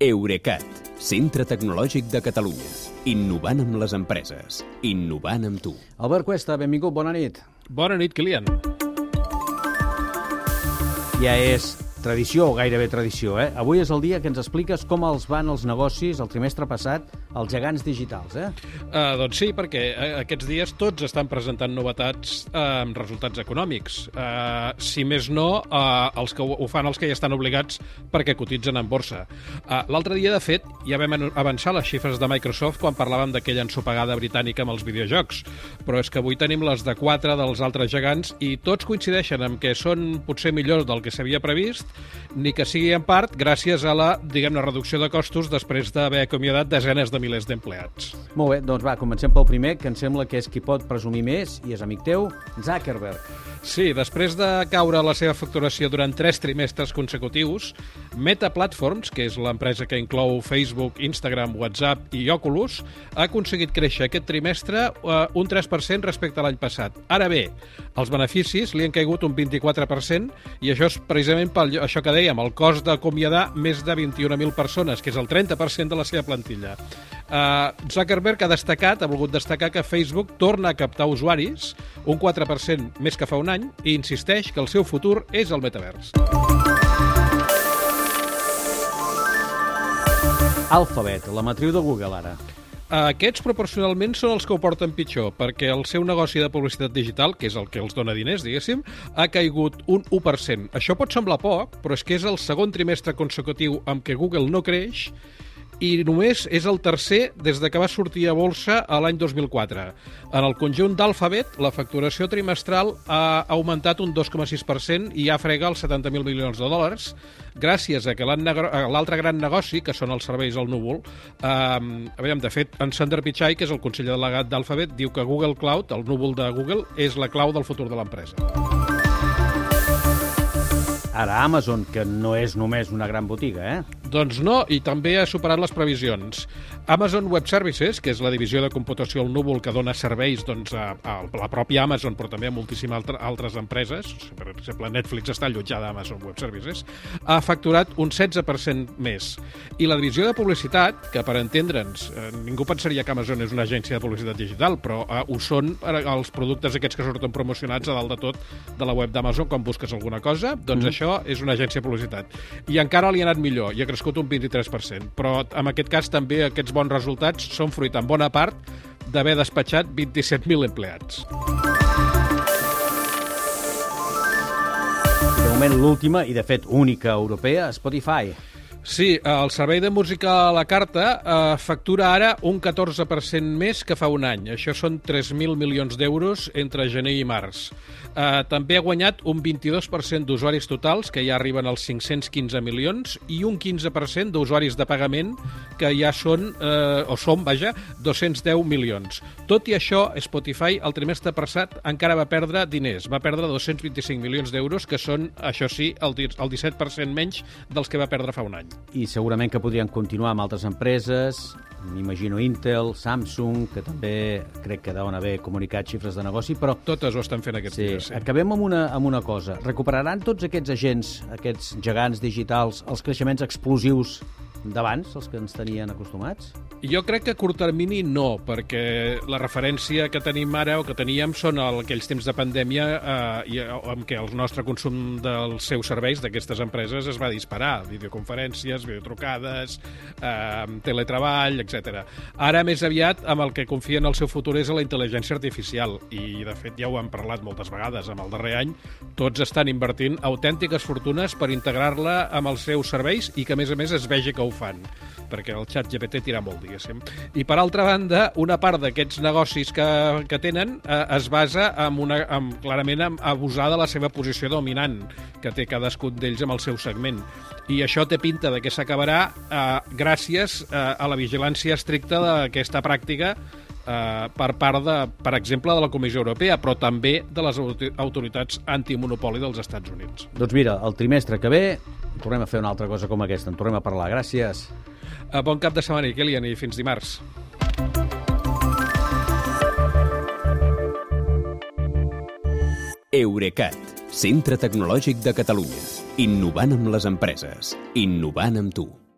Eurecat, centre tecnològic de Catalunya. Innovant amb les empreses. Innovant amb tu. Albert Cuesta, benvingut, bona nit. Bona nit, Kilian. Ja és tradició, o gairebé tradició, eh? Avui és el dia que ens expliques com els van els negocis el trimestre passat als gegants digitals, eh? Uh, doncs sí, perquè uh, aquests dies tots estan presentant novetats uh, amb resultats econòmics. Uh, si més no, uh, els que ho, ho fan els que ja estan obligats perquè cotitzen en borsa. Uh, L'altre dia, de fet, ja vam avançar les xifres de Microsoft quan parlàvem d'aquella ensopegada britànica amb els videojocs, però és que avui tenim les de quatre dels altres gegants i tots coincideixen en que són potser millors del que s'havia previst, ni que sigui en part gràcies a la, diguem-ne, reducció de costos després d'haver acomiadat desenes de milers d'empleats. Molt bé, doncs va, comencem pel primer, que em sembla que és qui pot presumir més, i és amic teu, Zuckerberg. Sí, després de caure la seva facturació durant tres trimestres consecutius, Meta Platforms, que és l'empresa que inclou Facebook, Instagram, WhatsApp i Oculus, ha aconseguit créixer aquest trimestre uh, un 3% respecte a l'any passat. Ara bé, els beneficis li han caigut un 24% i això és precisament per això que dèiem, el cost d'acomiadar més de 21.000 persones, que és el 30% de la seva plantilla. Uh, Zuckerberg ha destacat, ha volgut destacar que Facebook torna a captar usuaris, un 4% més que fa un any, i insisteix que el seu futur és el metavers. Alphabet, la matriu de Google, ara. Aquests proporcionalment són els que ho porten pitjor, perquè el seu negoci de publicitat digital, que és el que els dona diners, diguéssim, ha caigut un 1%. Això pot semblar poc, però és que és el segon trimestre consecutiu amb què Google no creix i només és el tercer des de que va sortir a bolsa a l'any 2004. En el conjunt d'Alphabet, la facturació trimestral ha augmentat un 2,6% i ja frega els 70.000 milions de dòlars, gràcies a que l'altre gran negoci, que són els serveis al núvol, eh, aviam, de fet, en Sander Pichai, que és el conseller delegat d'Alphabet, diu que Google Cloud, el núvol de Google, és la clau del futur de l'empresa. Ara Amazon, que no és només una gran botiga, eh? Doncs no, i també ha superat les previsions. Amazon Web Services, que és la divisió de computació al núvol que dona serveis doncs, a, a la pròpia Amazon, però també a moltíssimes altre, altres empreses, per exemple, Netflix està allotjada a Amazon Web Services, ha facturat un 16% més. I la divisió de publicitat, que per entendre'ns, eh, ningú pensaria que Amazon és una agència de publicitat digital, però eh, ho són els productes aquests que surten promocionats a dalt de tot de la web d'Amazon quan busques alguna cosa, doncs mm. això és una agència de publicitat. I encara li ha anat millor, i ha crescut un 23%, però en aquest cas també aquests bons resultats són fruit en bona part d'haver despatxat 27.000 empleats. De moment l'última, i de fet única europea, Spotify. Sí, el servei de música a la carta eh, factura ara un 14% més que fa un any. Això són 3.000 milions d'euros entre gener i març. Eh, també ha guanyat un 22% d'usuaris totals, que ja arriben als 515 milions, i un 15% d'usuaris de pagament, que ja són, eh, o són, vaja, 210 milions. Tot i això, Spotify el trimestre passat encara va perdre diners. Va perdre 225 milions d'euros, que són, això sí, el, el 17% menys dels que va perdre fa un any i segurament que podrien continuar amb altres empreses, m'imagino Intel, Samsung, que també crec que deuen haver comunicat xifres de negoci, però... Totes ho estan fent aquests sí, dies, sí. Acabem amb una, amb una cosa. Recuperaran tots aquests agents, aquests gegants digitals, els creixements explosius d'abans, els que ens tenien acostumats? Jo crec que a curt termini no, perquè la referència que tenim ara o que teníem són el, aquells temps de pandèmia eh, i, en què el nostre consum dels seus serveis d'aquestes empreses es va disparar, videoconferències, videotrucades, eh, teletreball, etc. Ara, més aviat, amb el que confien el seu futur és a la intel·ligència artificial. I, de fet, ja ho hem parlat moltes vegades amb el darrer any, tots estan invertint autèntiques fortunes per integrar-la amb els seus serveis i que, a més a més, es vegi que ho fan, perquè el xat GPT tira molt, diguéssim. I, per altra banda, una part d'aquests negocis que, que tenen eh, es basa en una, en, clarament en abusar de la seva posició dominant que té cadascun d'ells amb el seu segment. I això té pinta de que s'acabarà eh, gràcies eh, a la vigilància estricta d'aquesta pràctica eh, per part, de, per exemple, de la Comissió Europea, però també de les autoritats antimonopoli dels Estats Units. Doncs mira, el trimestre que ve tornem a fer una altra cosa com aquesta, en tornem a parlar. Gràcies. Uh, bon cap de setmana, Kilian, i fins dimarts. Eurecat, centre tecnològic de Catalunya. Innovant amb les empreses. Innovant amb tu.